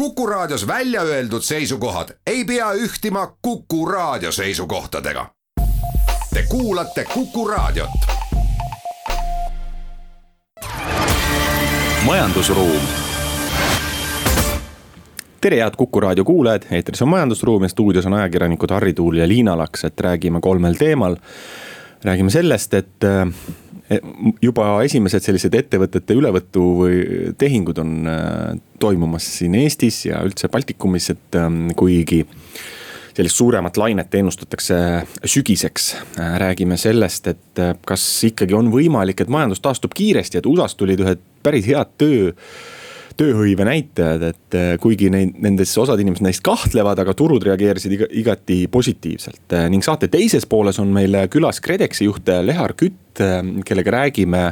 Kuku Raadios välja öeldud seisukohad ei pea ühtima Kuku Raadio seisukohtadega. Te kuulate Kuku Raadiot. majandusruum. tere, head Kuku Raadio kuulajad, eetris on Majandusruum ja stuudios on ajakirjanikud Harri Tuul ja Liina Laks, et räägime kolmel teemal. räägime sellest, et Eh, juba esimesed sellised ettevõtete ülevõtu või tehingud on äh, toimumas siin Eestis ja üldse Baltikumis, et ähm, kuigi sellist suuremat lainet ennustatakse sügiseks. Äh, räägime sellest, et äh, kas ikkagi on võimalik, et majandus taastub kiiresti, et USA-st tulid ühed päris head töö tööhõive näitajad, et kuigi neid, nendes osad inimesed neist kahtlevad, aga turud reageerisid iga, igati positiivselt. Ning saate teises pooles on meil külas KredExi juht Lehar Kütt, äh, kellega räägime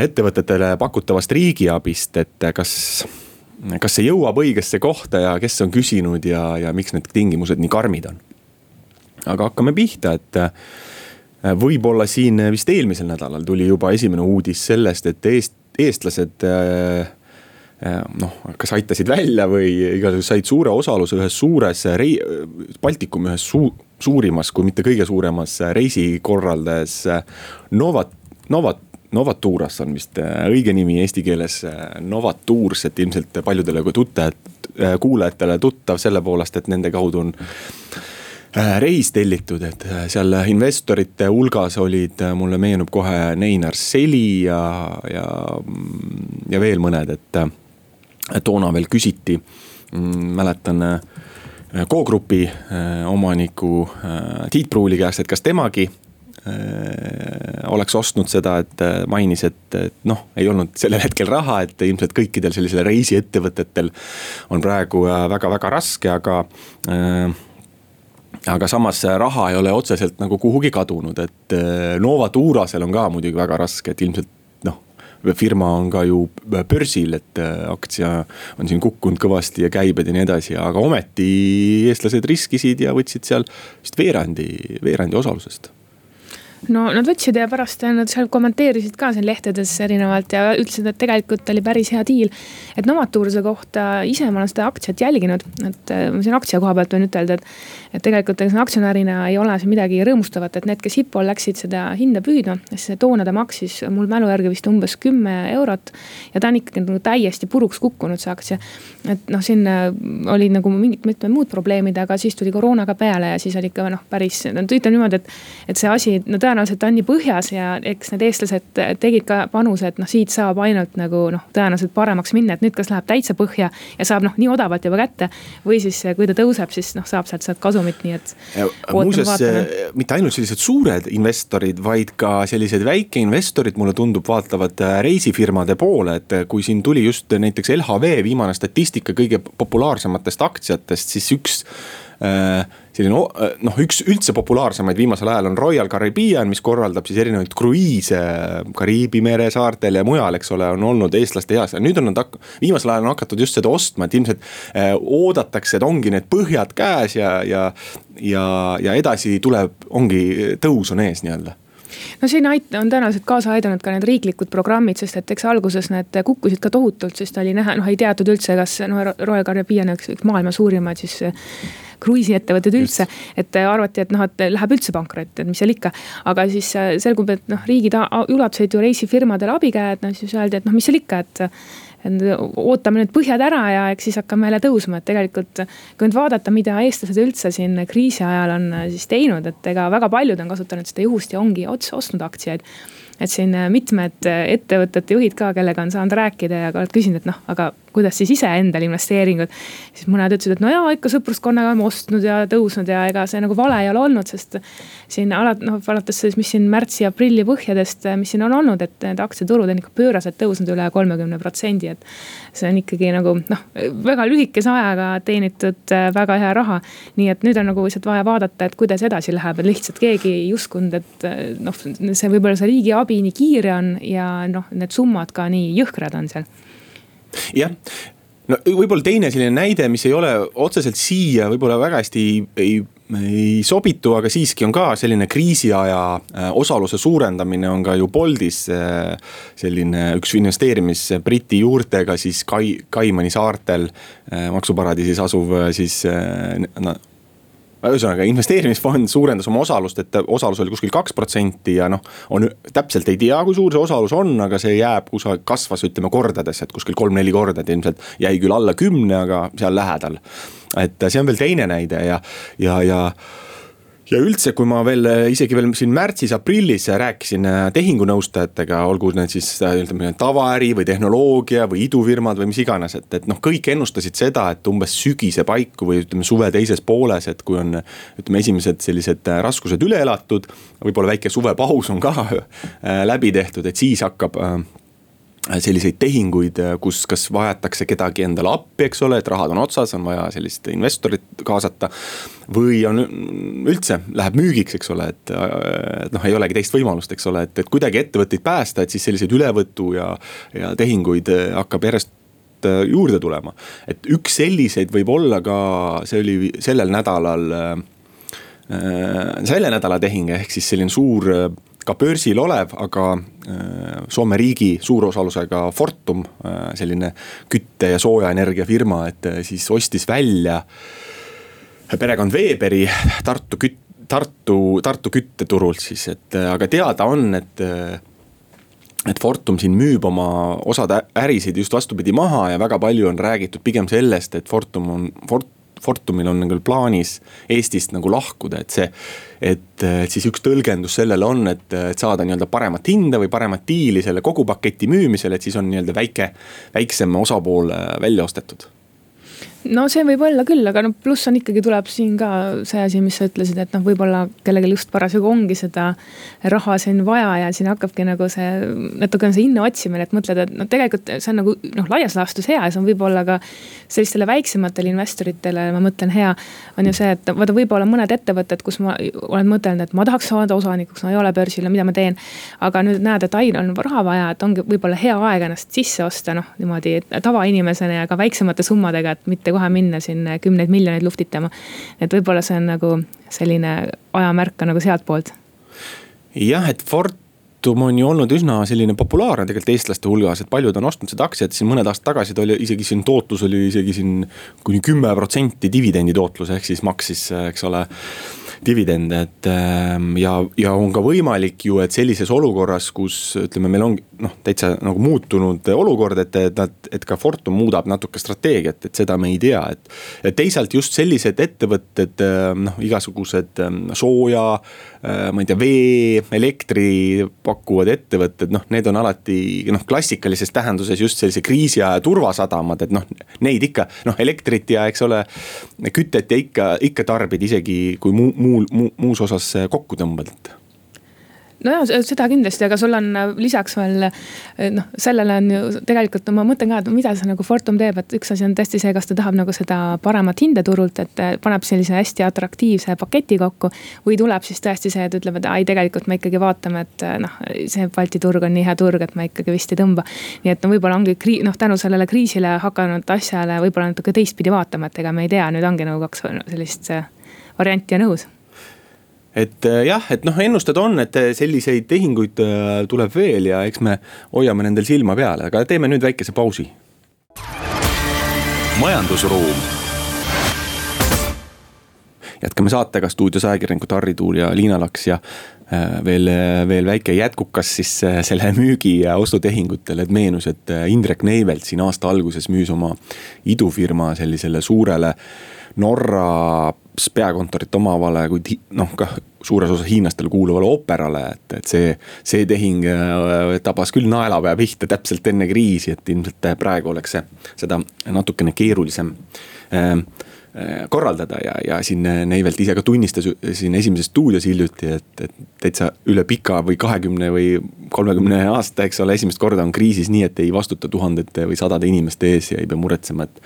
ettevõtetele pakutavast riigiabist, et kas kas see jõuab õigesse kohta ja kes on küsinud ja, ja miks need tingimused nii karmid on? aga hakkame pihta, et võib-olla siin vist eelmisel nädalal tuli juba esimene uudis sellest, et eest, eestlased äh, Äh, noh, kas aitasid välja või igatahes said suure osaluse ühes suures Baltikumi ühes suu-, suurimas, kui mitte kõige suuremas reisikorraldajas Novat, Novat. Novaturas on vist äh, õige nimi eesti keeles, äh, Novatours, et ilmselt paljudele kui tutte, kuulajatele tuttav selle poolest, et nende kaudu on reis tellitud, et seal investorite hulgas olid, mulle meenub kohe Neinar Seli ja, ja, ja veel mõned, et toona veel küsiti, mm, mäletan K-grupi äh, omaniku äh, Tiit Pruuli käest, et kas temagi äh, oleks ostnud seda, et mainis, et, et noh, ei olnud sellel hetkel raha, et ilmselt kõikidel sellisel reisiettevõtetel on praegu väga-väga raske, aga aga samas raha ei ole otseselt nagu kuhugi kadunud, et Nova Tuurasel on ka muidugi väga raske, et ilmselt firma on ka ju börsil, et äh, aktsia on siin kukkunud kõvasti ja käibed ja nii edasi, aga ometi eestlased riskisid ja võtsid seal vist veerandi, veerandi osalusest no nad võtsid ja pärast nad seal kommenteerisid ka siin lehtedes erinevalt ja ütlesid, et tegelikult oli päris hea diil. et Novatuurse kohta ise ma olen seda aktsiat jälginud, et äh, ma siin aktsia koha pealt võin ütelda, et. et tegelikult ega aktsionärina ei ole siin midagi rõõmustavat, et need, kes IPO-l läksid seda hinda püüdma, siis toona ta maksis mul mälu järgi vist umbes kümme eurot. ja ta on ikkagi nagu täiesti puruks kukkunud, see aktsia. et noh, siin äh, olid nagu mingid mitmed muud probleemid, aga siis tuli koroona ka peale ja siis oli ikka noh, päris, no ütleme niimoodi, et. et see asi, no tõenäoliselt on nii põhjas ja eks need eestlased tegid ka panuse, et noh, siit saab ainult nagu noh, tõenäoliselt paremaks minna, et nüüd kas läheb täitsa põhja ja saab noh, nii odavalt juba kätte. või siis, kui ta tõuseb, siis noh, saab sealt sealt kasumit, nii et. muuseas, mitte ainult sellised suured investorid, vaid ka sellised väikeinvestorid, mulle tundub, vaatavad äh, reisifirmade poole, et äh, kui siin tuli just näiteks LHV viimane statistika kõige populaarsematest aktsiatest, siis üks selline äh, noh, üks üldse populaarsemaid viimasel ajal on Royal Caribbean, mis korraldab siis erinevaid kruiise Kariibi mere saartel ja mujal, eks ole, on olnud eestlaste heas. nüüd on nad hak-, viimasel ajal on hakatud just seda ostma, et ilmselt äh, oodatakse, et ongi need põhjad käes ja, ja, ja, ja edasi tuleb, ongi tõus on ees nii-öelda no siin ait-, on tõenäoliselt kaasa aidanud ka need riiklikud programmid, sest et eks alguses need kukkusid ka tohutult, sest oli näha, noh ei teatud üldse, kas noh, Royal Caribbean on üks, üks maailma suurimaid siis kruiisiettevõtted üldse. et arvati, et noh, et läheb üldse pankrotti, et mis seal ikka. aga siis äh, selgub, et noh, riigid ulatasid ju reisifirmadele abikäed, no siis öeldi, et noh, mis seal ikka, et ootame need põhjad ära ja eks siis hakkame jälle tõusma, et tegelikult. kui nüüd vaadata, mida eestlased üldse siin kriisi ajal on äh, siis teinud, et ega väga paljud on kasutanud seda juhust ja ongi otse ostnud aktsiaid et siin mitmed ettevõtete juhid ka, kellega on saanud rääkida ja ka küsinud, et noh, aga kuidas siis iseendale investeeringud. siis mõned ütlesid, et no jaa, ikka sõpruskonnaga oleme ostnud ja tõusnud ja ega see nagu vale ei ole olnud, sest. siin alati noh, alates siis, mis siin märtsi-aprilli põhjadest, mis siin on olnud, et need aktsiaturud on ikka pööraselt tõusnud üle kolmekümne protsendi, et. see on ikkagi nagu noh, väga lühikese ajaga teenitud väga hea raha. nii et nüüd on nagu lihtsalt vaja vaadata, et kuidas edasi läheb, et lihtsalt keegi ei uskunud, et noh, see võib-olla see riigi abi nii kiire on ja noh, need summad ka nii jõhkrad on seal jah, no võib-olla teine selline näide, mis ei ole otseselt siia võib-olla väga hästi ei, ei sobitu, aga siiski on ka selline kriisiaja äh, osaluse suurendamine on ka ju Boltis äh, selline üks investeerimis Briti juurtega siis Kai, Kaimani saartel maksuparadiisis asuv siis ühesõnaga investeerimisfond suurendas oma osalust, et osalus oli kuskil kaks protsenti ja noh, on täpselt ei tea, kui suur see osalus on, aga see jääb kusagil, kasvas ütleme kordades, et kuskil kolm-neli korda, et ilmselt jäi küll alla kümne, aga seal lähedal. et see on veel teine näide ja, ja, ja ja üldse, kui ma veel isegi veel siin märtsis-aprillis rääkisin äh, tehingunõustajatega, olgu need siis äh, ütleme tavaäri või tehnoloogia või idufirmad või mis iganes, et, et noh, kõik ennustasid seda, et umbes sügise paiku või ütleme suve teises pooles, et kui on. ütleme, esimesed sellised äh, raskused üle elatud, võib-olla väike suvepaus on ka läbi tehtud, et siis hakkab selliseid tehinguid, kus kas vajatakse kedagi endale appi, eks ole, et rahad on otsas, on vaja sellist investorit kaasata. või on üldse, läheb müügiks, eks ole, et, et noh, ei olegi teist võimalust, eks ole, et, et kuidagi ettevõtteid päästa, et siis selliseid ülevõtu ja, ja tehinguid hakkab järjest juurde tulema. et üks selliseid võib olla ka, see oli sellel nädalal äh,, selle nädala tehing, ehk siis selline suur ka börsil olev, aga äh, Soome riigi suurosalusega Fortum, äh, selline kütte- ja soojaenergiafirma, et äh, siis ostis välja perekond Weberi Tartu küt-, Tartu, Tartu kütteturult siis, et aga teada on, et et Fortum siin müüb oma osad ärisid just vastupidi maha ja väga palju on räägitud pigem sellest, et Fortum on, Fort-, Fortumil on nagu plaanis Eestist nagu lahkuda, et see. et siis üks tõlgendus sellele on, et, et saada nii-öelda paremat hinda või paremat diili selle kogu paketi müümisel, et siis on nii-öelda väike, väiksem osapool välja ostetud no see võib olla küll, aga no pluss on ikkagi tuleb siin ka see asi, mis sa ütlesid, et noh, võib-olla kellelgi just parasjagu ongi seda raha siin vaja ja siin hakkabki nagu see natukene see hinna otsimine, et mõtled, et noh, tegelikult see on nagu noh, laias laastus hea ja see on võib-olla ka sellistele väiksematele investoritele, ma mõtlen hea. on ju see, et vaata, võib-olla mõned ettevõtted, kus ma olen mõtelnud, et ma tahaks saada osanikuks, no ei ole börsil ja mida ma teen. aga nüüd näed, et ai, on raha vaja, et ongi võib-olla hea aeg ennast sisse osta, noh niimoodi tavainimesena ja ka väiksemate summadega, et mitte kohe minna siin kümneid miljoneid luhtitama. et võib-olla see on nagu selline ajamärk ka nagu sealtpoolt. jah, et Fortum on ju olnud üsna selline populaarne tegelikult eestlaste hulgas, et paljud on ostnud seda aktsiat, siin mõned aastad tagasi ta oli isegi siin tootlus oli isegi siin kuni kümme protsenti dividendi tootlus, ehk siis maksis, eks ole dividende, et ähm, ja, ja on ka võimalik ju, et sellises olukorras, kus ütleme, meil on noh, täitsa nagu muutunud olukord, et, et nad, et ka Fortum muudab natuke strateegiat, et seda me ei tea, et. et teisalt just sellised ettevõtted, noh igasugused ähm, sooja, äh, ma ei tea, vee, elektri pakkuvad ettevõtted, noh, need on alati noh, klassikalises tähenduses just sellise kriisi aja turvasadamad, et noh, neid ikka noh, elektrit ja eks ole, kütet ja ikka, ikka tarbid isegi kui muu muul mu,, muus osas kokku tõmbad nojah, seda kindlasti, aga sul on äh, lisaks veel äh, noh, sellele on ju tegelikult no ma mõtlen ka, et mida see nagu Fortum teeb, et üks asi on tõesti see, kas ta tahab nagu seda paremat hinda turult, et äh, paneb sellise hästi atraktiivse paketi kokku. või tuleb siis tõesti see, et ütleb, et ai, tegelikult me ikkagi vaatame, et noh, see Balti turg on nii hea turg, et me ikkagi vist ei tõmba. nii et no võib-olla ongi krii-, noh tänu sellele kriisile hakanud asjale võib-olla natuke teistpidi vaatama, et ega me ei tea, nüüd ongi nagu kaks sellist varianti on õhus et äh, jah, et noh, ennusted on, et äh, selliseid tehinguid äh, tuleb veel ja eks me hoiame nendel silma peal, aga teeme nüüd väikese pausi. majandusruum. jätkame saatega stuudios ajakirjanikud Harri Tuul ja Liina Laks ja veel, veel väike jätkukas siis selle müügi ja ostutehingutele, et meenus, et Indrek Neivelt siin aasta alguses müüs oma idufirma sellisele suurele Norra peakontorit omavale, kuid noh, kah suures osas hiinlastele kuuluvale ooperale, et, et see, see tehing äh, tabas küll naelapea pihta täpselt enne kriisi, et ilmselt praegu oleks see, seda natukene keerulisem. Äh, korraldada ja, ja siin Neivelt ise ka tunnistas siin Esimeses stuudios hiljuti, et, et täitsa üle pika või kahekümne või kolmekümne aasta, eks ole, esimest korda on kriisis nii, et ei vastuta tuhandete või sadade inimeste ees ja ei pea muretsema, et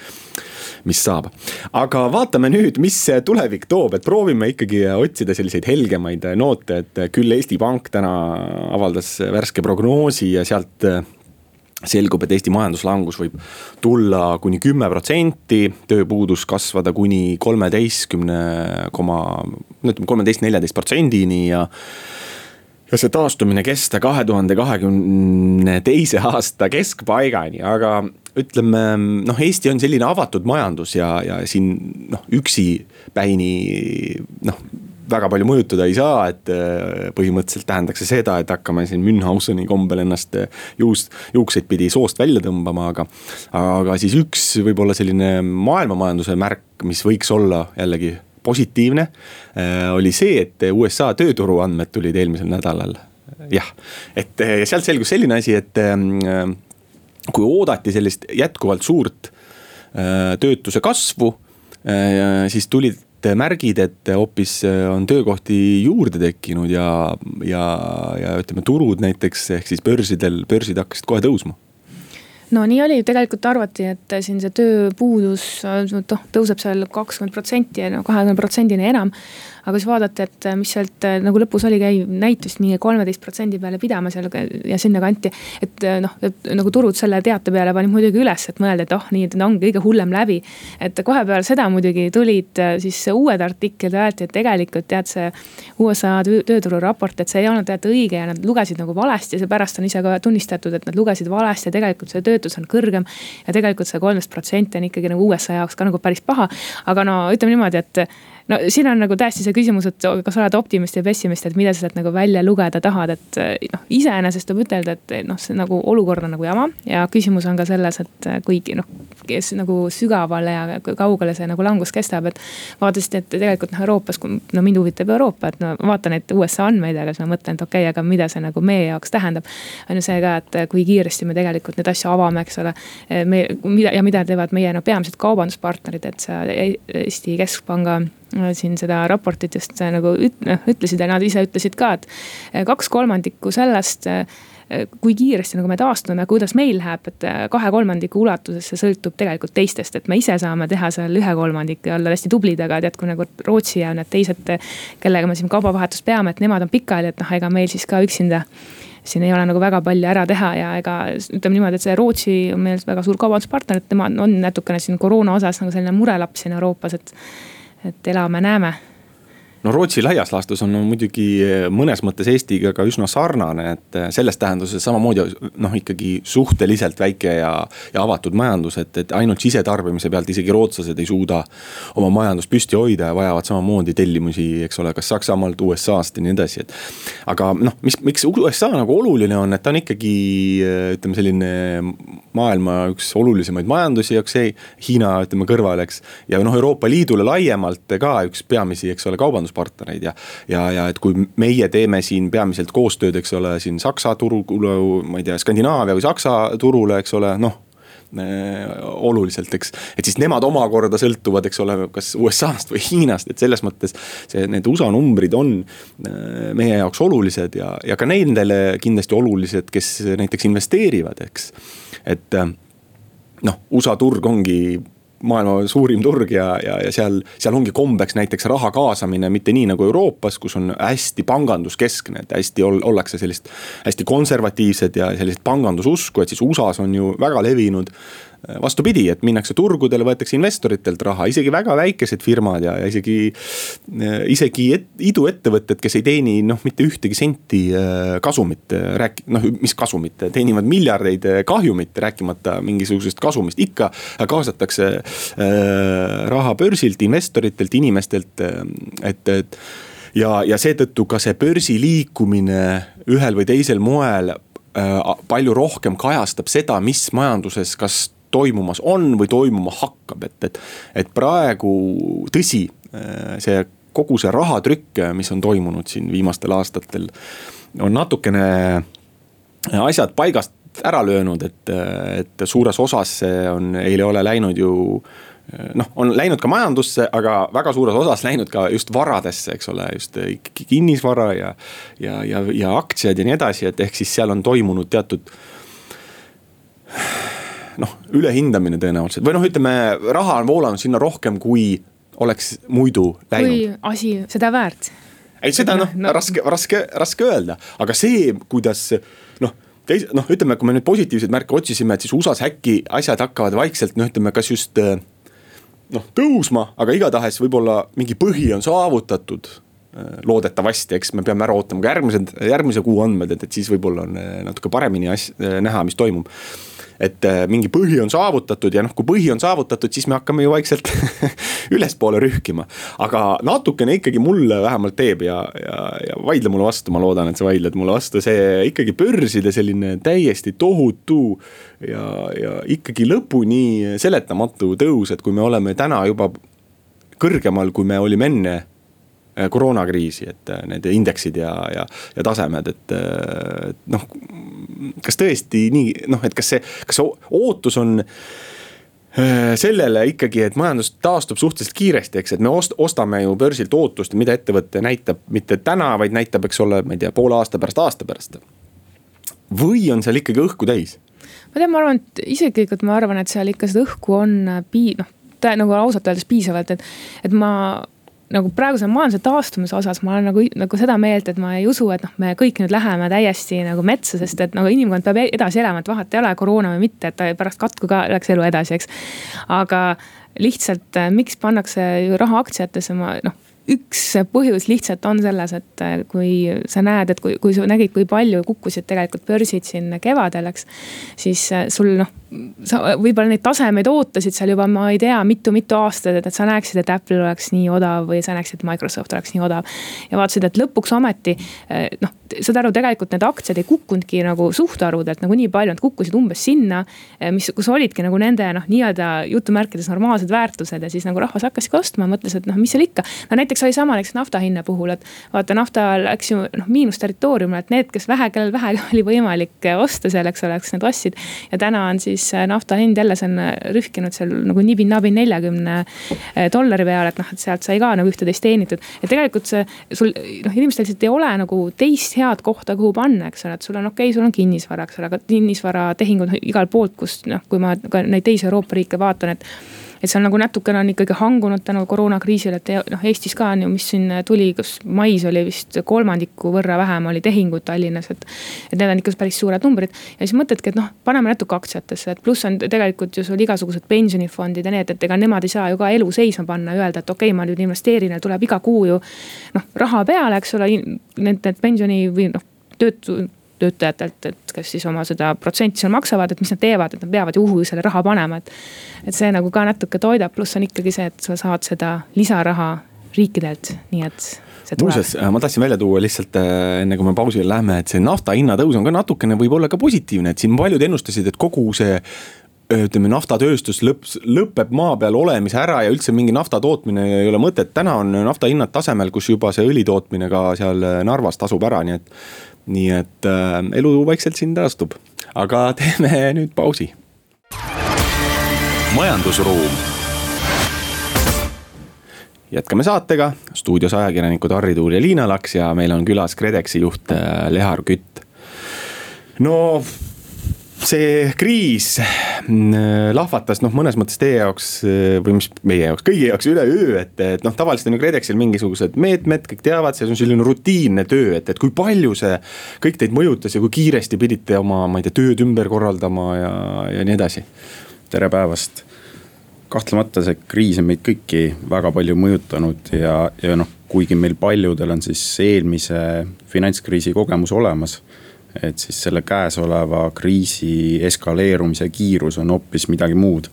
mis saab. aga vaatame nüüd, mis tulevik toob, et proovime ikkagi otsida selliseid helgemaid noote, et küll Eesti Pank täna avaldas värske prognoosi ja sealt selgub, et Eesti majanduslangus võib tulla kuni kümme protsenti, tööpuudus kasvada kuni kolmeteistkümne koma, no ütleme kolmeteist, neljateist protsendini ja ja see taastumine kesta kahe tuhande kahekümne teise aasta keskpaigani, aga ütleme noh, Eesti on selline avatud majandus ja, ja siin noh, üksipäini noh väga palju mõjutada ei saa, et äh, põhimõtteliselt tähendaks see seda, et hakkame siin Münchhauseni kombel ennast äh, juust, juukseid pidi soost välja tõmbama, aga. aga siis üks võib-olla selline maailmamajanduse märk, mis võiks olla jällegi positiivne, äh, oli see, et USA tööturu andmed tulid eelmisel nädalal. jah, et sealt selgus selline asi, et kui oodati sellist jätkuvalt suurt töötuse kasvu, siis tulid märgid, et hoopis äh, on töökohti juurde tekkinud ja, ja, ja ütleme, turud näiteks ehk siis börsidel, börsid hakkasid kohe tõusma. No nii oli, tegelikult arvati, et siin see tööpuudus noh tõuseb seal kakskümmend protsenti ja no kahekümne protsendini enam aga siis vaadati, et mis sealt äh, nagu lõpus oli, käi-, näitas mingi kolmeteist protsendi peale pidama seal ja sinnakanti. et äh, noh, et nagu turud selle teate peale panid muidugi üles, et mõelda, et oh, nii, et ongi kõige hullem läbi. et kohe peale seda muidugi tulid äh, siis uued artiklid, öeldi, et tegelikult tead see USA tööturu raport, et see ei olnud tead õige ja nad lugesid nagu valesti ja seepärast on ise ka tunnistatud, et nad lugesid valesti ja tegelikult see töötus on kõrgem. ja tegelikult see kolmteist protsenti on ikkagi nagu USA jaoks ka nagu päris paha. aga no ütleme niimoodi, et no siin on nagu täiesti see küsimus, et kas oled optimist või pessimist, et mida sa sealt nagu välja lugeda tahad, et noh, iseenesest võib ütelda, et noh, see nagu olukord on nagu jama ja küsimus on ka selles, et kuigi noh, kes nagu sügavale ja kaugele see nagu langus kestab, et. vaatasid, et tegelikult noh, Euroopas, no mind huvitab Euroopa, et no vaatan neid USA andmeid, aga siis ma mõtlen, et okei okay,, aga mida see nagu meie jaoks tähendab. on ju see ka, et kui kiiresti me tegelikult neid asju avame, eks ole. me, mida ja mida teevad meie no peamised kaubanduspartnerid, et see Eesti Keskpanga siin seda raportit just äh, nagu üt-, noh ütlesid ja nad ise ütlesid ka, et äh, kaks kolmandikku sellest kui kiiresti nagu me taastume, kuidas meil läheb, et kahe kolmandiku ulatuses see sõltub tegelikult teistest, et me ise saame teha seal ühe kolmandiku ja olla hästi tublid, aga tead, kui nagu Rootsi ja need teised, kellega me siin kaubavahetust peame, et nemad on pikali, et noh, ega meil siis ka üksinda siin ei ole nagu väga palju ära teha ja ega ütleme niimoodi, et see Rootsi on meil väga suur kaubanduspartner, et tema on natukene siin koroona osas nagu selline murelaps siin Euroopas, et et elame-näeme no Rootsi laias laastus on no, muidugi eh, mõnes mõttes Eestiga ka üsna sarnane, et eh, selles tähenduses samamoodi noh, ikkagi suhteliselt väike ja, ja avatud majandus, et, et ainult sisetarbimise pealt isegi rootslased ei suuda oma majandust püsti hoida ja vajavad samamoodi tellimusi, eks ole, kas Saksamaalt, USA-st ja nii edasi, et. aga noh, mis, miks USA nagu oluline on, et ta on ikkagi eh, ütleme, selline maailma üks olulisemaid majandusi, eks see Hiina ütleme kõrval, eks. ja noh, Euroopa Liidule laiemalt ka üks peamisi, eks ole, kaubandus partnereid ja. ja, ja et kui meie teeme siin peamiselt koostööd, eks ole, siin Saksa turule, ma ei tea, Skandinaavia või Saksa turule, eks ole, noh oluliselt, eks. et siis nemad omakorda sõltuvad, eks ole, kas USA-st või Hiinast, et selles mõttes see, need USA numbrid on äh, meie jaoks olulised ja, ja ka nendele kindlasti olulised, kes näiteks investeerivad, eks. et äh, noh, USA turg ongi maailma suurim turg ja, ja, ja seal, seal ongi kombeks näiteks raha kaasamine, mitte nii nagu Euroopas, kus on hästi panganduskeskne, et hästi ol, ollakse sellist. hästi konservatiivsed ja sellist pangandususku, et siis USA-s on ju väga levinud vastupidi, et minnakse turgudele, võetakse investoritelt raha, isegi väga väikesed firmad ja, ja isegi. isegi et, iduettevõtted, kes ei teeni noh, mitte ühtegi senti äh, kasumit, äh, rääk-, noh, mis kasumit, teenivad miljardeid äh, kahjumit, rääkimata mingisugusest kasumist, ikka kaasatakse äh, raha börsilt, investoritelt, inimestelt, et, et ja, ja seetõttu ka see börsi liikumine ühel või teisel moel palju rohkem kajastab seda, mis majanduses, kas toimumas on või toimuma hakkab, et, et. et praegu tõsi, see kogu see rahatrükk, mis on toimunud siin viimastel aastatel, on natukene asjad paigast ära löönud, et, et suures osas see on, ei ole läinud ju noh, on läinud ka majandusse, aga väga suures osas läinud ka just varadesse, eks ole, just kinnisvara ja. ja, ja, ja aktsiad ja nii edasi, et ehk siis seal on toimunud teatud noh, ülehindamine tõenäoliselt või noh, ütleme raha on voolanud sinna rohkem, kui oleks muidu läinud. kui asi seda väärt. ei, seda noh no. raske, raske, raske öelda, aga see, kuidas noh teise, noh, ütleme, kui me nüüd positiivseid märke otsisime, et siis USA-s äkki asjad hakkavad vaikselt, noh, ütleme, kas just noh, tõusma, aga igatahes võib-olla mingi põhi on saavutatud loodetavasti, eks me peame ära ootama ka järgmised, järgmise kuu andmed, et, et siis võib-olla on natuke paremini as-, näha, mis toimub et äh, mingi põhi on saavutatud ja noh, kui põhi on saavutatud, siis me hakkame ju vaikselt ülespoole rühkima. aga natukene ikkagi mulle vähemalt teeb ja, ja, ja vaidle mulle vastu, ma loodan, et sa vaidled mulle vastu, see ikkagi börside selline täiesti tohutu ja, ja ikkagi lõpuni seletamatu tõus, et kui me oleme täna juba kõrgemal, kui me olime enne koroonakriisi, et äh, need indeksid ja, ja, ja tasemed, et äh, noh. kas tõesti nii, noh, et kas see, kas see ootus on sellele ikkagi, et majandus taastub suhteliselt kiiresti, eks, et me ost-, ostame ju börsilt ootust, mida ettevõte näitab mitte täna, vaid näitab, eks ole, ma ei tea, poole aasta pärast, aasta pärast. või on seal ikkagi õhku täis? ma tean, ma arvan, et isiklikult ma arvan, et seal ikka seda õhku on pii-, noh nagu ausalt öeldes piisavalt, et, et ma nagu praeguse majanduse taastumise osas ma olen nagu, nagu seda meelt, et ma ei usu, et noh, me kõik nüüd läheme täiesti nagu metsa, sest et nagu inimkond peab edasi elama, et vahet ei ole, koroona või mitte, et pärast katku ka läks elu edasi, eks. aga lihtsalt, miks pannakse raha aktsiatesse, ma noh üks põhjus lihtsalt on selles, et äh, kui sa näed, et kui, kui sa nägid, kui palju kukkusid tegelikult börsid siin kevadel, eks. siis äh, sul noh, sa võib-olla neid tasemeid ootasid seal juba, ma ei tea mitu,, mitu-mitu aastat, et, sa näeksid, et Apple oleks nii odav või sa näeksid, et Microsoft oleks nii odav. ja vaatasid, et lõpuks ometi äh, noh, saad aru, tegelikult need aktsiad ei kukkunudki nagu suhtarvudelt nagu nii palju, nad kukkusid umbes sinna. mis, kus olidki nagu nende noh, nii-öelda jutumärkides normaalsed väärtused ja siis nagu rahvas hakkaski ostma, mõtles, et noh, mis seal ikka. no näiteks näiteks oli sama näiteks nafta hinna puhul, et vaata, nafta läks ju noh miinusterritooriumile, et need, kes vähe, kellel vähe oli võimalik osta seal, eks ole, eks need ostsid. ja täna on siis äh, nafta hind jälle, see on äh, rühkinud seal nagu nibin-nabin neljakümne dollari peale, et noh, et sealt sai ka nagu üht-teist teenitud. ja tegelikult see sul noh, inimestel lihtsalt ei ole nagu teist head kohta, kuhu panna, eks ole, et sul on okei okay,, sul on kinnisvara, eks ole, aga kinnisvaratehingud igalt poolt, kust noh, kui ma ka neid teisi Euroopa riike vaatan, et et seal nagu natukene on ikkagi hangunud tänu koroonakriisile, et noh, Eestis ka on ju, mis siin tuli, kas mais oli vist kolmandiku võrra vähem oli tehinguid Tallinnas, et. et need on ikka päris suured numbrid ja siis mõtledki, et noh, paneme natuke aktsiatesse, et pluss on tegelikult ju sul igasugused pensionifondid ja need, et ega nemad ei saa ju ka elu seisma panna öelda, et okei okay,, ma nüüd investeerin ja tuleb iga kuu ju noh, raha peale, eks ole, need, need pensioni või noh töötu töötajatelt, et kes siis oma seda protsenti seal maksavad, et mis nad teevad, et nad peavad ju kuhugi selle raha panema, et. et see nagu ka natuke toidab, pluss on ikkagi see, et sa saad seda lisaraha riikidelt, nii et muuseas, ma tahtsin välja tuua lihtsalt äh, enne kui me pausile läheme, et see nafta hinnatõus on ka natukene võib-olla ka positiivne, et siin paljud ennustasid, et kogu see ütleme, naftatööstus lõpp, lõpeb maa peal olemise ära ja üldse mingi nafta tootmine ei ole mõtet. täna on nafta hinnad tasemel, kus juba see õli tootmine ka seal Narvas tasub ära, nii et nii et äh, elu vaikselt siin taastub, aga teeme nüüd pausi. majandusruum jätkame saatega, stuudios ajakirjanikud Harri Tuul ja Liina Laks ja meil on külas KredExi juht äh, Lehar Kütt. no see kriis mm, lahvatas noh, mõnes mõttes teie jaoks või mis meie jaoks, kõigi jaoks üleöö, et, et noh, tavaliselt on ju KredExil mingisugused meetmed, kõik teavad, see on selline rutiinne töö, et, et kui palju see kõik teid mõjutas ja kui kiiresti pidite oma, ma ei tea, tööd ümber korraldama ja, ja nii edasi. tere päevast kahtlemata see kriis on meid kõiki väga palju mõjutanud ja, ja noh, kuigi meil paljudel on siis eelmise finantskriisi kogemus olemas et siis selle käesoleva kriisi eskaleerumise kiirus on hoopis midagi muud.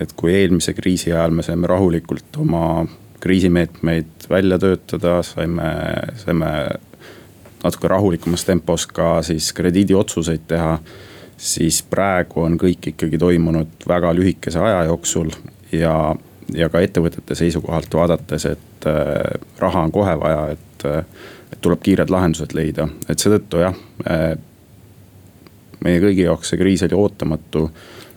et kui eelmise kriisi ajal me saime rahulikult oma kriisimeetmeid välja töötada, saime, saime natuke rahulikumas tempos ka siis krediidiotsuseid teha. siis praegu on kõik ikkagi toimunud väga lühikese aja jooksul ja, ja ka ettevõtete seisukohalt vaadates, et äh, raha on kohe vaja, et et tuleb kiired lahendused leida, et seetõttu jah. Meie kõigi jaoks see kriis oli ootamatu.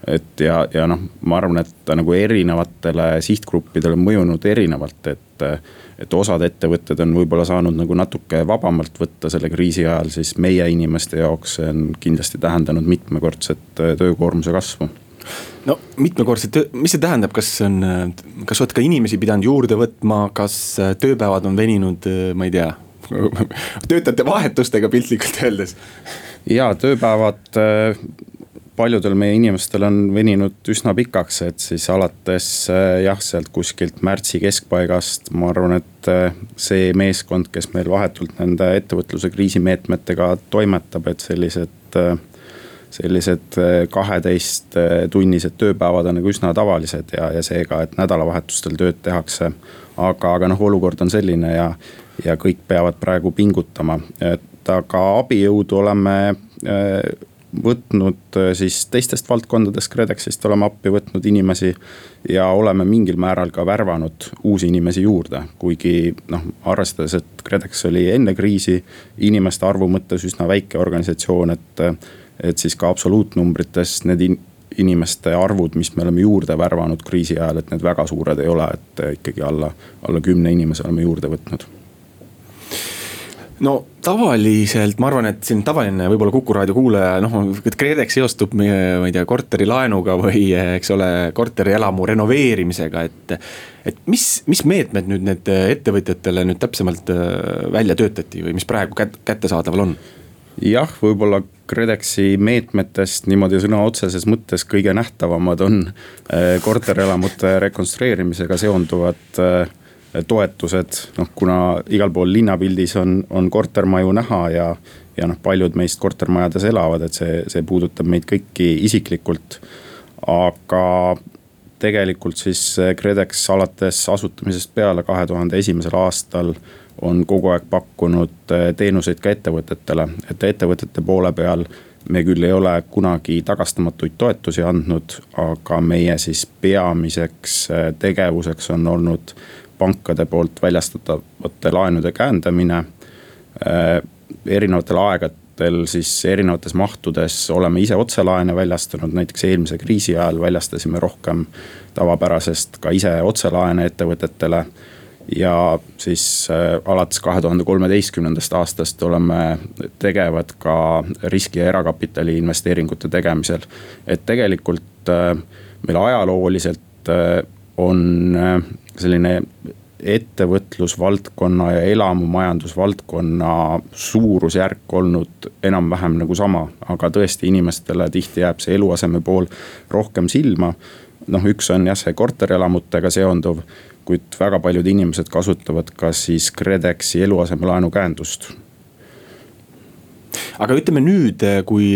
et ja, ja noh, ma arvan, et ta nagu erinevatele sihtgruppidele mõjunud erinevalt, et. et osad ettevõtted on võib-olla saanud nagu natuke vabamalt võtta selle kriisi ajal, siis meie inimeste jaoks see on kindlasti tähendanud mitmekordset eh, töökoormuse kasvu no mitmekordselt, mis see tähendab, kas on, kas olete ka inimesi pidanud juurde võtma, kas tööpäevad on veninud, ma ei tea, töötajate vahetustega piltlikult öeldes ja tööpäevad paljudel meie inimestel on veninud üsna pikaks, et siis alates jah, sealt kuskilt märtsi keskpaigast, ma arvan, et see meeskond, kes meil vahetult nende ettevõtluse kriisimeetmetega toimetab, et sellised sellised kaheteisttunnised tööpäevad on nagu üsna tavalised ja, ja seega, et nädalavahetustel tööd tehakse. aga, aga noh, olukord on selline ja, ja kõik peavad praegu pingutama, et aga abijõudu oleme võtnud äh, siis teistest valdkondadest KredExist oleme appi võtnud inimesi. ja oleme mingil määral ka värvanud uusi inimesi juurde, kuigi noh, arvestades, et KredEx oli enne kriisi inimeste arvu mõttes üsna väike organisatsioon, et. et siis ka absoluutnumbrites need in, inimeste arvud, mis me oleme juurde värvanud kriisi ajal, et need väga suured ei ole, et ikkagi alla, alla kümne inimese oleme juurde võtnud no tavaliselt ma arvan, et siin tavaline võib-olla Kuku raadio kuulaja, noh, KredEx seostub, ma ei tea, korterilaenuga või eks ole, korterielamu renoveerimisega, et. et mis, mis meetmed nüüd need ettevõtjatele nüüd täpsemalt äh, välja töötati või mis praegu kät-, kättesaadaval on? jah, võib-olla KredExi meetmetest niimoodi sõna otseses mõttes kõige nähtavamad on äh, korterelamute rekonstrueerimisega seonduvad äh, toetused, noh kuna igal pool linnapildis on, on kortermaju näha ja. ja noh, paljud meist kortermajades elavad, et see, see puudutab meid kõiki isiklikult. aga tegelikult siis KredEx alates asutamisest peale kahe tuhande esimesel aastal on kogu aeg pakkunud eh, teenuseid ka ettevõtetele, et ettevõtete poole peal me küll ei ole kunagi tagastamatuid toetusi andnud, aga meie siis peamiseks eh, tegevuseks on olnud pankade poolt väljastatavate laenude käendamine. Äh, erinevatel aegadel siis erinevates mahtudes oleme ise otselaene väljastanud, näiteks eelmise kriisi ajal väljastasime rohkem tavapärasest ka ise otselaene ettevõtetele ja siis äh, alates kahe tuhande kolmeteistkümnendast aastast oleme tegevad ka riski ja erakapitali investeeringute tegemisel. et tegelikult äh, meil ajalooliselt on selline ettevõtlusvaldkonna ja elamumajandusvaldkonna suurusjärk olnud enam-vähem nagu sama, aga tõesti inimestele tihti jääb see eluaseme pool rohkem silma. noh, üks on jah, see korterelamutega seonduv, kuid väga paljud inimesed kasutavad ka siis KredExi eluasemelaenu käendust aga ütleme nüüd, kui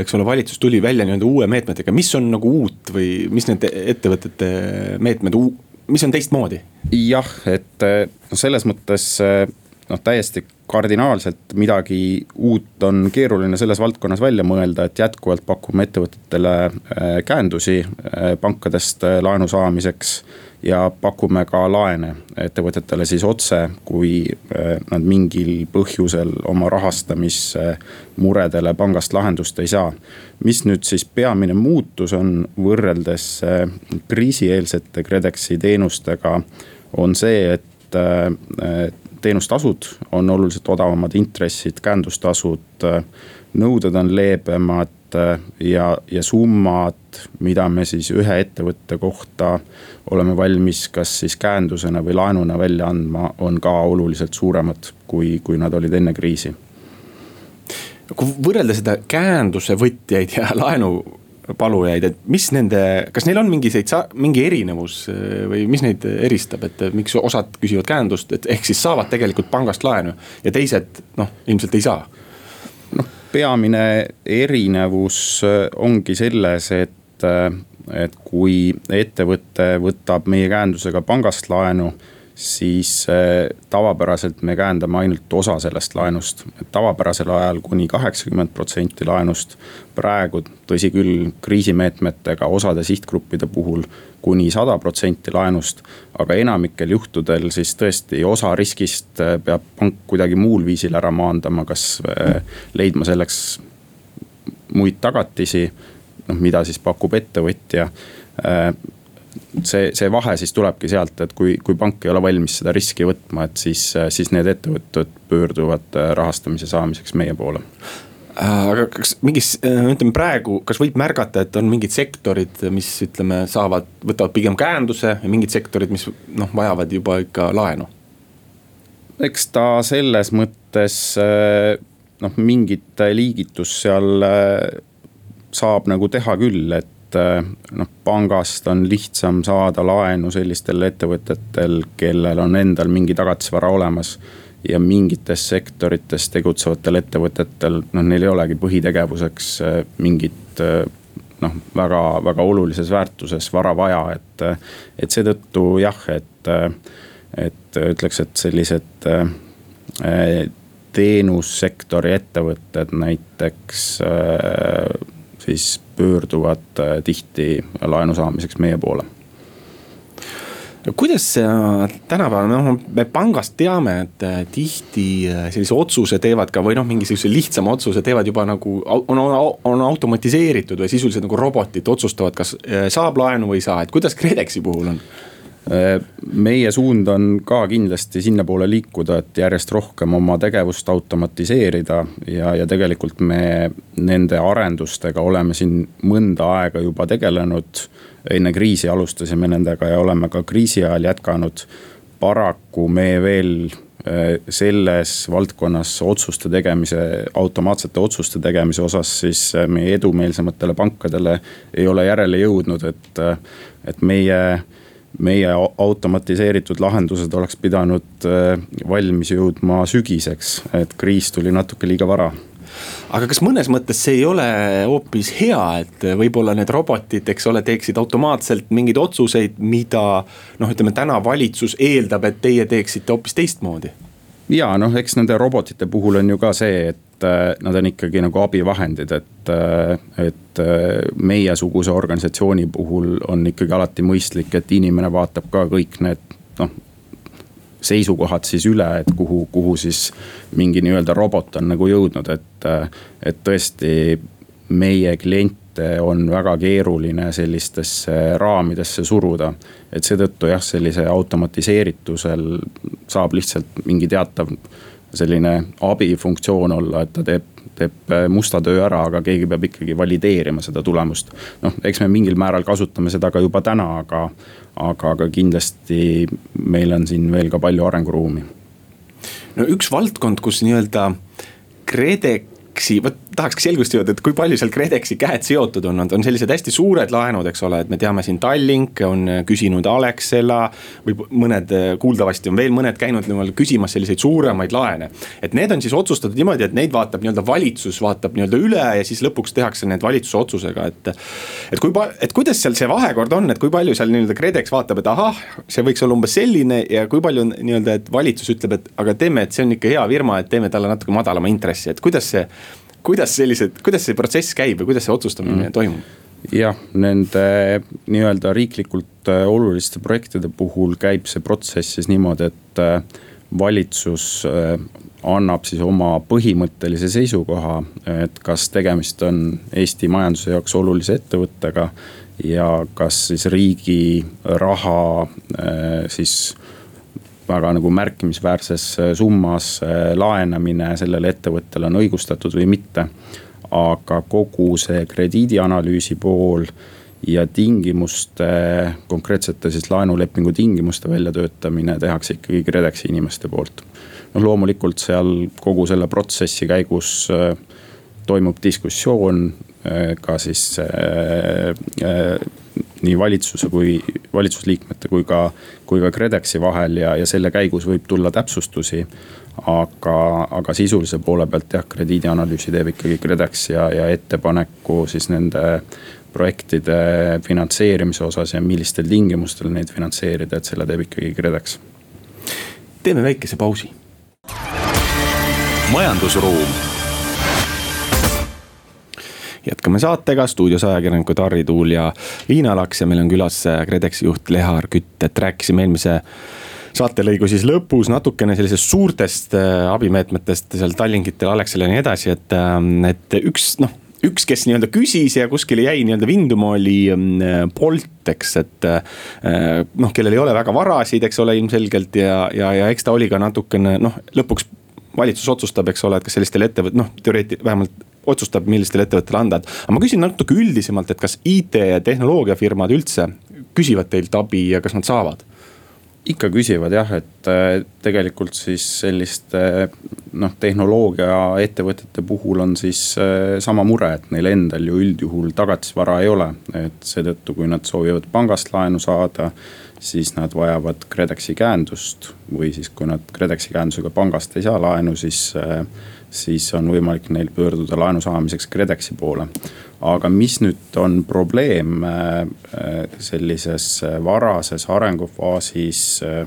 eks ole, valitsus tuli välja nii-öelda uue meetmetega, mis on nagu uut või mis need ettevõtete meetmed mis on teistmoodi? jah, et noh, selles mõttes eh, noh, täiesti kardinaalselt midagi uut on keeruline selles valdkonnas välja mõelda, et jätkuvalt pakume ettevõtetele eh, käendusi pankadest laenu saamiseks ja pakume ka laene ettevõtetele siis otse, kui äh, nad mingil põhjusel oma rahastamismuredele pangast lahendust ei saa. mis nüüd siis peamine muutus on võrreldes äh, kriisieelsete KredExi teenustega, on see, et äh, teenustasud on oluliselt odavamad, intressid, käendustasud, nõuded on leebemad Äh, ja, ja summad, mida me siis ühe ettevõtte kohta oleme valmis kas siis käendusena või laenuna välja andma, on ka oluliselt suuremad, kui, kui nad olid enne kriisi. kui võrrelda seda käenduse võtjaid ja laenupalujaid, et mis nende, kas neil on mingiseid, mingi erinevus äh, või mis neid eristab, et miks osad küsivad käendust, et ehk siis saavad tegelikult pangast laenu ja teised noh, ilmselt ei saa peamine erinevus äh, ongi selles, et, äh, et kui ettevõte võtab meie käendusega pangast laenu siis äh, tavapäraselt me käendame ainult osa sellest laenust. tavapärasel ajal kuni kaheksakümmend protsenti laenust. praegu, tõsi küll, kriisimeetmetega osade sihtgruppide puhul kuni sada protsenti laenust. aga enamikel juhtudel siis tõesti osa riskist äh, peab pank kuidagi muul viisil ära maandama, kas äh, leidma selleks muid tagatisi, noh mida siis pakub ettevõtja see, see vahe siis tulebki sealt, et kui, kui pank ei ole valmis seda riski võtma, et siis, siis need ettevõtted pöörduvad äh, rahastamise saamiseks meie poole äh, aga kas mingis, äh, ütleme praegu, kas võib märgata, et on mingid sektorid, mis ütleme, saavad, võtavad pigem käenduse ja mingid sektorid, mis noh, vajavad juba ikka laenu? eks ta selles mõttes noh, mingit liigitust seal saab nagu teha küll, et noh, pangast on lihtsam saada laenu sellistel ettevõtetel, kellel on endal mingi tagatisvara olemas ja mingites sektorites tegutsevatel ettevõtetel, noh, neil ei olegi põhitegevuseks mingit noh, väga, väga olulises väärtuses vara vaja, et. et seetõttu jah, et, et ütleks, et sellised äh, teenussektori ettevõtted näiteks äh, siis pöörduvad äh, tihti laenu saamiseks meie poole kuidas tänapäeval, noh me pangast teame, et äh, tihti äh, sellise otsuse teevad ka või noh, mingisuguse lihtsama otsuse teevad juba nagu on, on, on automatiseeritud või sisuliselt nagu robotid otsustavad, kas äh, saab laenu või ei saa, et kuidas KredExi puhul on? Meie suund on ka kindlasti sinnapoole liikuda, et järjest rohkem oma tegevust automatiseerida ja, ja tegelikult me nende arendustega oleme siin mõnda aega juba tegelenud enne kriisi alustasime nendega ja oleme ka kriisi ajal jätkanud. paraku me veel äh, selles valdkonnas otsuste tegemise, automaatsete otsuste tegemise osas siis äh, meie edumeelsematele pankadele ei ole järele jõudnud, et, äh, et meie meie automatiseeritud lahendused oleks pidanud valmis jõudma sügiseks, et kriis tuli natuke liiga vara aga kas mõnes mõttes see ei ole hoopis hea, et võib-olla need robotid, eks ole, teeksid automaatselt mingeid otsuseid, mida noh, ütleme täna valitsus eeldab, et teie teeksite hoopis teistmoodi? ja noh, eks nende robotite puhul on ju ka see, et äh, nad on ikkagi nagu abivahendid, et, äh, et äh, meiesuguse organisatsiooni puhul on ikkagi alati mõistlik, et inimene vaatab ka kõik need noh seisukohad siis üle, et kuhu, kuhu siis mingi nii-öelda robot on nagu jõudnud, et. et tõesti meie kliente on väga keeruline sellistesse raamidesse suruda. et seetõttu jah, sellise automatiseeritusel saab lihtsalt mingi teatav selline abifunktsioon olla, et ta teeb teeb musta töö ära, aga keegi peab ikkagi valideerima seda tulemust. noh, eks me mingil määral kasutame seda ka juba täna, aga, aga, aga kindlasti meil on siin veel ka palju arenguruumi. no üks valdkond, kus nii-öelda KredEx KredExi, vot tahaks selgust jõuda, et kui palju seal KredExi käed seotud on, on sellised hästi suured laenud, eks ole, et me teame siin Tallink on küsinud Alexela. või mõned, kuuldavasti on veel mõned käinud nii-öelda küsimas selliseid suuremaid laene. et need on siis otsustatud niimoodi, et neid vaatab nii-öelda valitsus vaatab nii-öelda üle ja siis lõpuks tehakse need valitsuse otsusega, et. et kui, et kuidas seal see vahekord on, et kui palju seal nii-öelda KredEx vaatab, et ahah, see võiks olla umbes selline ja kui palju on nii-öelda, et valitsus ütleb, et aga teeme, et see on ikka hea firma, et teeme talle natuke madalama intressi, et kuidas see kuidas sellised, kuidas see protsess käib ja kuidas see otsustamine mm. toimub? jah, nende nii-öelda riiklikult äh, oluliste projektide puhul käib see protsess siis niimoodi, et äh, valitsus annab siis oma põhimõttelise seisukoha, et kas tegemist on Eesti majanduse jaoks olulise ettevõttega. ja kas siis riigi raha siis väga nagu märkimisväärses äh, summas äh, laenamine sellele ettevõttele on õigustatud või mitte. aga kogu see krediidianalüüsi pool ja tingimuste, konkreetsete siis laenulepingu tingimuste väljatöötamine tehakse ikkagi KredExi inimeste poolt. noh, loomulikult seal kogu selle protsessi käigus äh, toimub diskussioon ka siis nii valitsuse kui valitsusliikmete kui ka, kui ka KredExi vahel ja, ja selle käigus võib tulla täpsustusi. aga, aga sisulise poole pealt jah, krediidianalüüsi teeb ikkagi KredEx ja, ja ettepaneku siis nende projektide finantseerimise osas ja millistel tingimustel neid finantseerida, et selle teeb ikkagi KredEx. teeme väikese pausi. majandusruum jätkame saatega, stuudios ajakirjanikud Harri Tuul ja Liina Laks ja meil on külas KredExi juht Lehar Kütt, et rääkisime eelmise saatelõigu siis lõpus natukene sellisest suurtest äh, abimeetmetest seal Tallinkitel, Alexel ja nii edasi, et, ähm, et üks noh üks, kes nii-öelda küsis ja kuskile jäi nii-öelda vinduma, oli ähm, Bolt, eks, et äh, noh, kellel ei ole väga varasid, eks ole, ilmselgelt ja, ja, ja eks ta oli ka natukene noh, lõpuks valitsus otsustab, eks ole, et kas sellistel ettevõt-, noh, teoreeti-, vähemalt otsustab, millistele ettevõttele anda, et. aga ma küsin natuke üldisemalt, et kas IT ja tehnoloogiafirmad üldse küsivad teilt abi ja kas nad saavad? ikka küsivad jah, et äh, tegelikult siis selliste noh, tehnoloogiaettevõtete puhul on siis äh, sama mure, et neil endal ju üldjuhul tagatisvara ei ole. et seetõttu, kui nad soovivad pangast laenu saada, siis nad vajavad KredExi käendust või siis, kui nad KredExi käendusega pangast ei saa laenu, siis äh, siis on võimalik neil pöörduda laenu saamiseks KredExi poole. aga mis nüüd on probleem äh, sellises varases arengufaasis äh,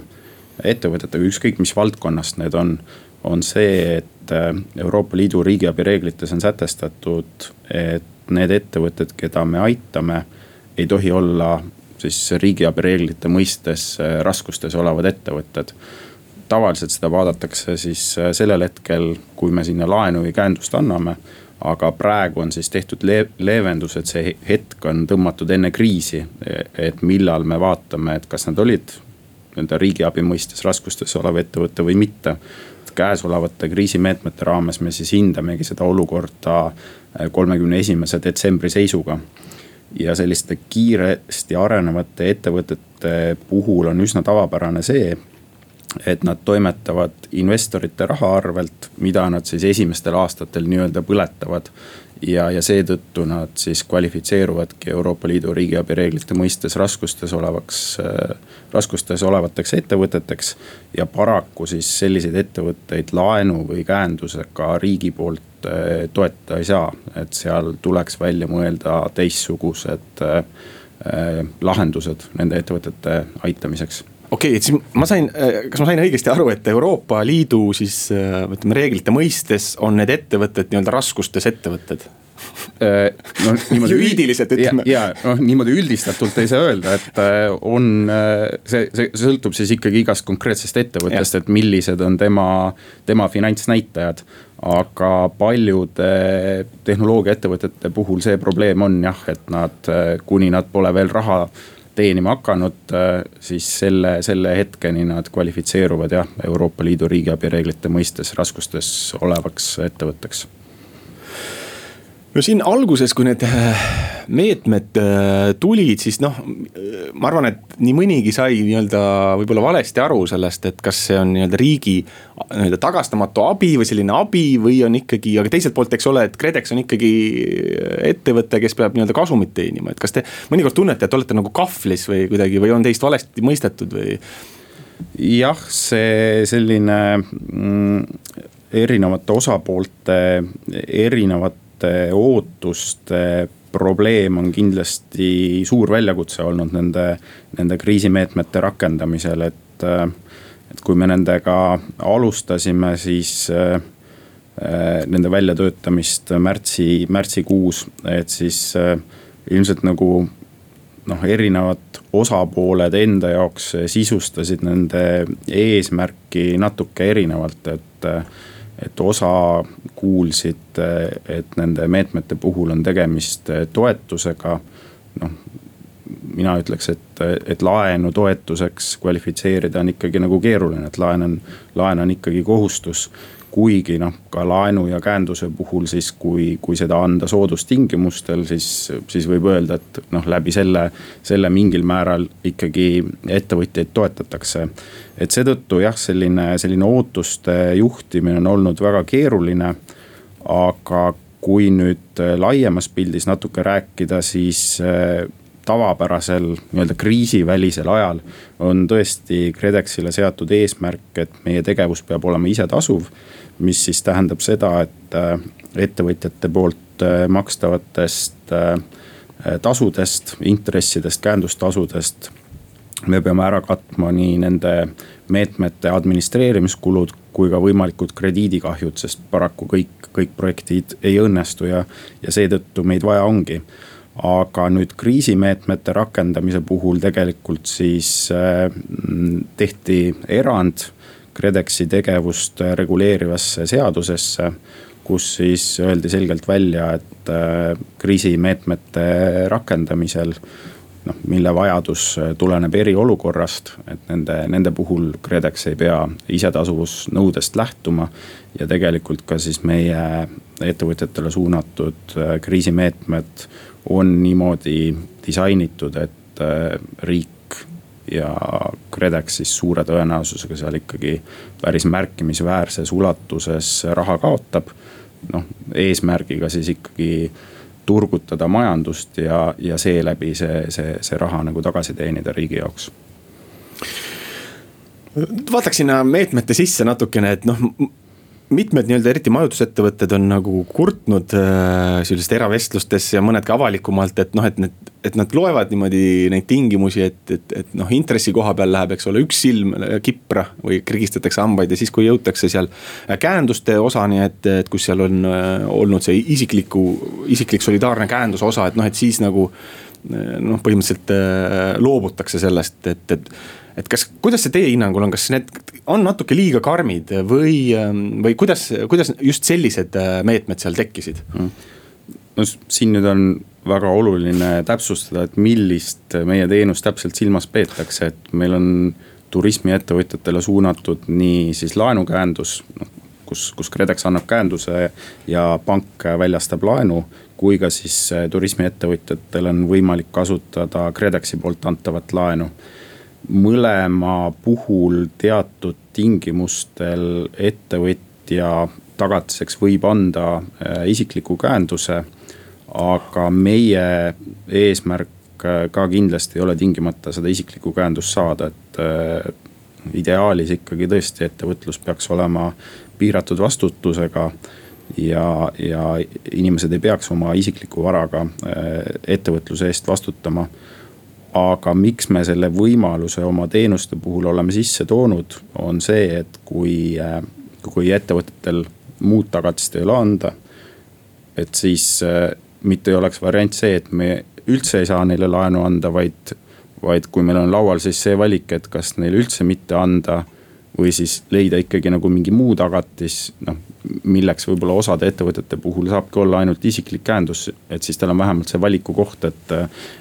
ettevõtetega, ükskõik mis valdkonnast need on, on see, et äh, Euroopa Liidu riigiabi reeglites on sätestatud, et need ettevõtted, keda me aitame, ei tohi olla siis riigiabi reeglite mõistes raskustes olevad ettevõtted tavaliselt seda vaadatakse siis äh, sellel hetkel, kui me sinna laenu või käendust anname. aga praegu on siis tehtud le leevendus, et see hetk on tõmmatud enne kriisi, et millal me vaatame, et kas nad olid nii-öelda riigiabi mõistes raskustes olev ettevõte või mitte käesolevate kriisimeetmete raames me siis hindamegi seda olukorda äh, kolmekümne esimese detsembri seisuga. ja selliste kiiresti arenevate ettevõtete puhul on üsna tavapärane see, et nad toimetavad investorite raha arvelt, mida nad siis esimestel aastatel nii-öelda põletavad. ja, ja seetõttu nad siis kvalifitseeruvadki Euroopa Liidu riigiabi reeglite mõistes raskustes olevaks äh,, raskustes olevateks ettevõteteks. ja paraku siis selliseid ettevõtteid laenu või käendusega riigi poolt äh, toetada ei saa, et seal tuleks välja mõelda teistsugused äh, lahendused nende ettevõtete aitamiseks okei okay,, et siis ma sain, äh, kas ma sain õigesti aru, et Euroopa Liidu siis äh, ütleme reeglite mõistes on need ettevõtted nii-öelda raskustes ettevõtted? Äh, no niimoodi juriidiliselt ütleme. ja, ja noh, niimoodi üldistatult ei saa öelda, et on, see, see sõltub siis ikkagi igast konkreetsest ettevõttest, et millised on tema, tema finantsnäitajad. aga paljude tehnoloogiaettevõtete puhul see probleem on jah, et nad, kuni nad pole veel raha teenima hakanud, äh, siis selle, selle hetkeni nad kvalifitseeruvad jah, Euroopa Liidu riigiabi reeglite mõistes raskustes olevaks ettevõtteks no siin alguses, kui need äh, meetmed äh, tulid, siis noh, ma arvan, et nii mõnigi sai nii-öelda võib-olla valesti aru sellest, et kas see on nii-öelda riigi nii-öelda tagastamatu abi või selline abi või on ikkagi, aga teiselt poolt, eks ole, et KredEx on ikkagi ettevõte, kes peab nii-öelda kasumit teenima, et kas te mõnikord tunnete, et olete nagu kahvlis või kuidagi või on teist valesti mõistetud või? jah, see selline mm, erinevate osapoolte erinevat erinevate ootuste probleem on kindlasti suur väljakutse olnud nende, nende kriisimeetmete rakendamisel, et. et kui me nendega alustasime, siis äh, nende väljatöötamist märtsi, märtsikuus, et siis äh, ilmselt nagu noh, erinevad osapooled enda jaoks sisustasid nende eesmärki natuke erinevalt, et et osa kuulsid, et nende meetmete puhul on tegemist toetusega. noh, mina ütleks, et, et laenu toetuseks kvalifitseerida on ikkagi nagu keeruline, et laen on, laen on ikkagi kohustus kuigi noh, ka laenu ja käenduse puhul siis, kui, kui seda anda soodustingimustel, siis, siis võib öelda, et noh, läbi selle, selle mingil määral ikkagi ettevõtjaid toetatakse. et seetõttu jah, selline, selline ootuste juhtimine on olnud väga keeruline. aga kui nüüd laiemas pildis natuke rääkida, siis tavapärasel nii-öelda kriisivälisel ajal on tõesti KredExile seatud eesmärk, et meie tegevus peab olema isetasuv mis siis tähendab seda, et äh, ettevõtjate poolt äh, makstavatest äh, tasudest, intressidest, käendustasudest. me peame ära katma nii nende meetmete administreerimiskulud kui ka võimalikud krediidikahjud, sest paraku kõik, kõik projektid ei õnnestu ja, ja seetõttu meid vaja ongi aga nüüd kriisimeetmete rakendamise puhul tegelikult siis tehti erand KredExi tegevust reguleerivasse seadusesse kus siis öeldi selgelt välja, et äh, kriisimeetmete rakendamisel noh, mille vajadus tuleneb eriolukorrast, et nende, nende puhul KredEx ei pea isetasuvusnõudest lähtuma. ja tegelikult ka siis meie ettevõtjatele suunatud äh, kriisimeetmed on niimoodi disainitud, et äh, riik ja KredEx siis suure tõenäosusega seal ikkagi päris märkimisväärses ulatuses raha kaotab. noh, eesmärgiga siis ikkagi turgutada majandust ja, ja seeläbi see, see, see raha nagu tagasi teenida riigi jaoks. Vaataks sinna meetmete sisse natukene, et noh mitmed nii-öelda eriti majutusettevõtted on nagu kurtnud äh, sellistes eravestlustes ja mõned ka avalikumalt, et noh, et need, et nad loevad niimoodi neid tingimusi, et, et, et noh, intressi koha peal läheb, eks ole, üks silm kipra või krigistatakse hambaid ja siis, kui jõutakse seal käenduste osani, et, et kus seal on äh, olnud see isikliku, isiklik solidaarne käenduse osa, et noh, et siis nagu äh, noh, põhimõtteliselt äh, loobutakse sellest, et, et et kas, kuidas see teie hinnangul on, kas need on natuke liiga karmid või, ähm, või kuidas, kuidas just sellised äh, meetmed seal tekkisid mm.? no siin nüüd on väga oluline täpsustada, et millist meie teenust täpselt silmas peetakse, et meil on turismiettevõtjatele suunatud nii siis laenukäendus, noh kus, kus KredEx annab käenduse ja pank väljastab laenu. kui ka siis äh, turismiettevõtjatel on võimalik kasutada KredExi poolt antavat laenu mõlema puhul teatud tingimustel ettevõtja tagatiseks võib anda äh, isikliku käenduse. aga meie eesmärk äh, ka kindlasti ei ole tingimata seda isiklikku käendust saada, et äh, ideaalis ikkagi tõesti ettevõtlus peaks olema piiratud vastutusega ja, ja inimesed ei peaks oma isikliku varaga ettevõtluse eest vastutama aga miks me selle võimaluse oma teenuste puhul oleme sisse toonud, on see, et kui, äh, kui ettevõtetel muud tagatist ei ole anda. et siis äh, mitte ei oleks variant see, et me üldse ei saa neile laenu anda, vaid, vaid kui meil on laual siis see valik, et kas neile üldse mitte anda või siis leida ikkagi nagu mingi muu tagatis, noh milleks võib-olla osade ettevõtete puhul saabki olla ainult isiklik käendus. et siis tal on vähemalt see valikukoht, et,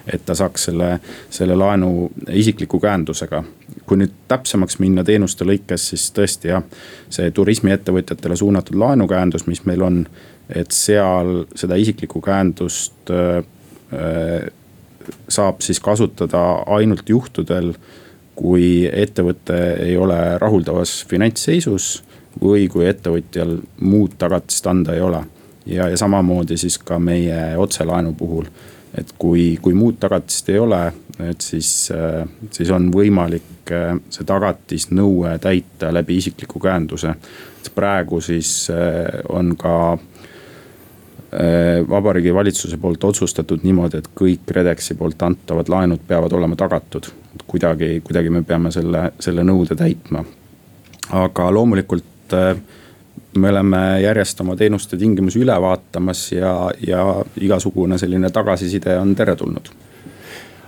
et ta saaks selle, selle laenu isikliku käendusega. kui nüüd täpsemaks minna teenuste lõikes, siis tõesti jah, see turismiettevõtjatele suunatud laenukäendus, mis meil on, et seal seda isiklikku käendust äh, saab siis kasutada ainult juhtudel kui ettevõte ei ole rahuldavas finantsseisus või kui ettevõtjal muud tagatist anda ei ole. ja, ja samamoodi siis ka meie otselaenu puhul, et kui, kui muud tagatist ei ole, et siis, siis on võimalik eh, see tagatisnõue täita läbi isikliku käenduse. praegu siis eh, on ka eh, Vabariigi Valitsuse poolt otsustatud niimoodi, et kõik KredExi poolt antavad laenud peavad olema tagatud. Kuidagi, kuidagi me peame selle, selle nõude täitma. aga loomulikult äh, me oleme järjest oma teenuste tingimusi üle vaatamas ja, ja igasugune selline tagasiside on teretulnud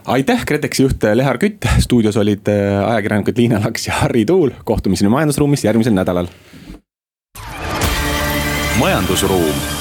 aitäh, KredExi juht Lehar Kütt, stuudios olid äh, ajakirjanikud Liina Laks ja Harri Tuul, kohtumiseni majandusruumis järgmisel nädalal. majandusruum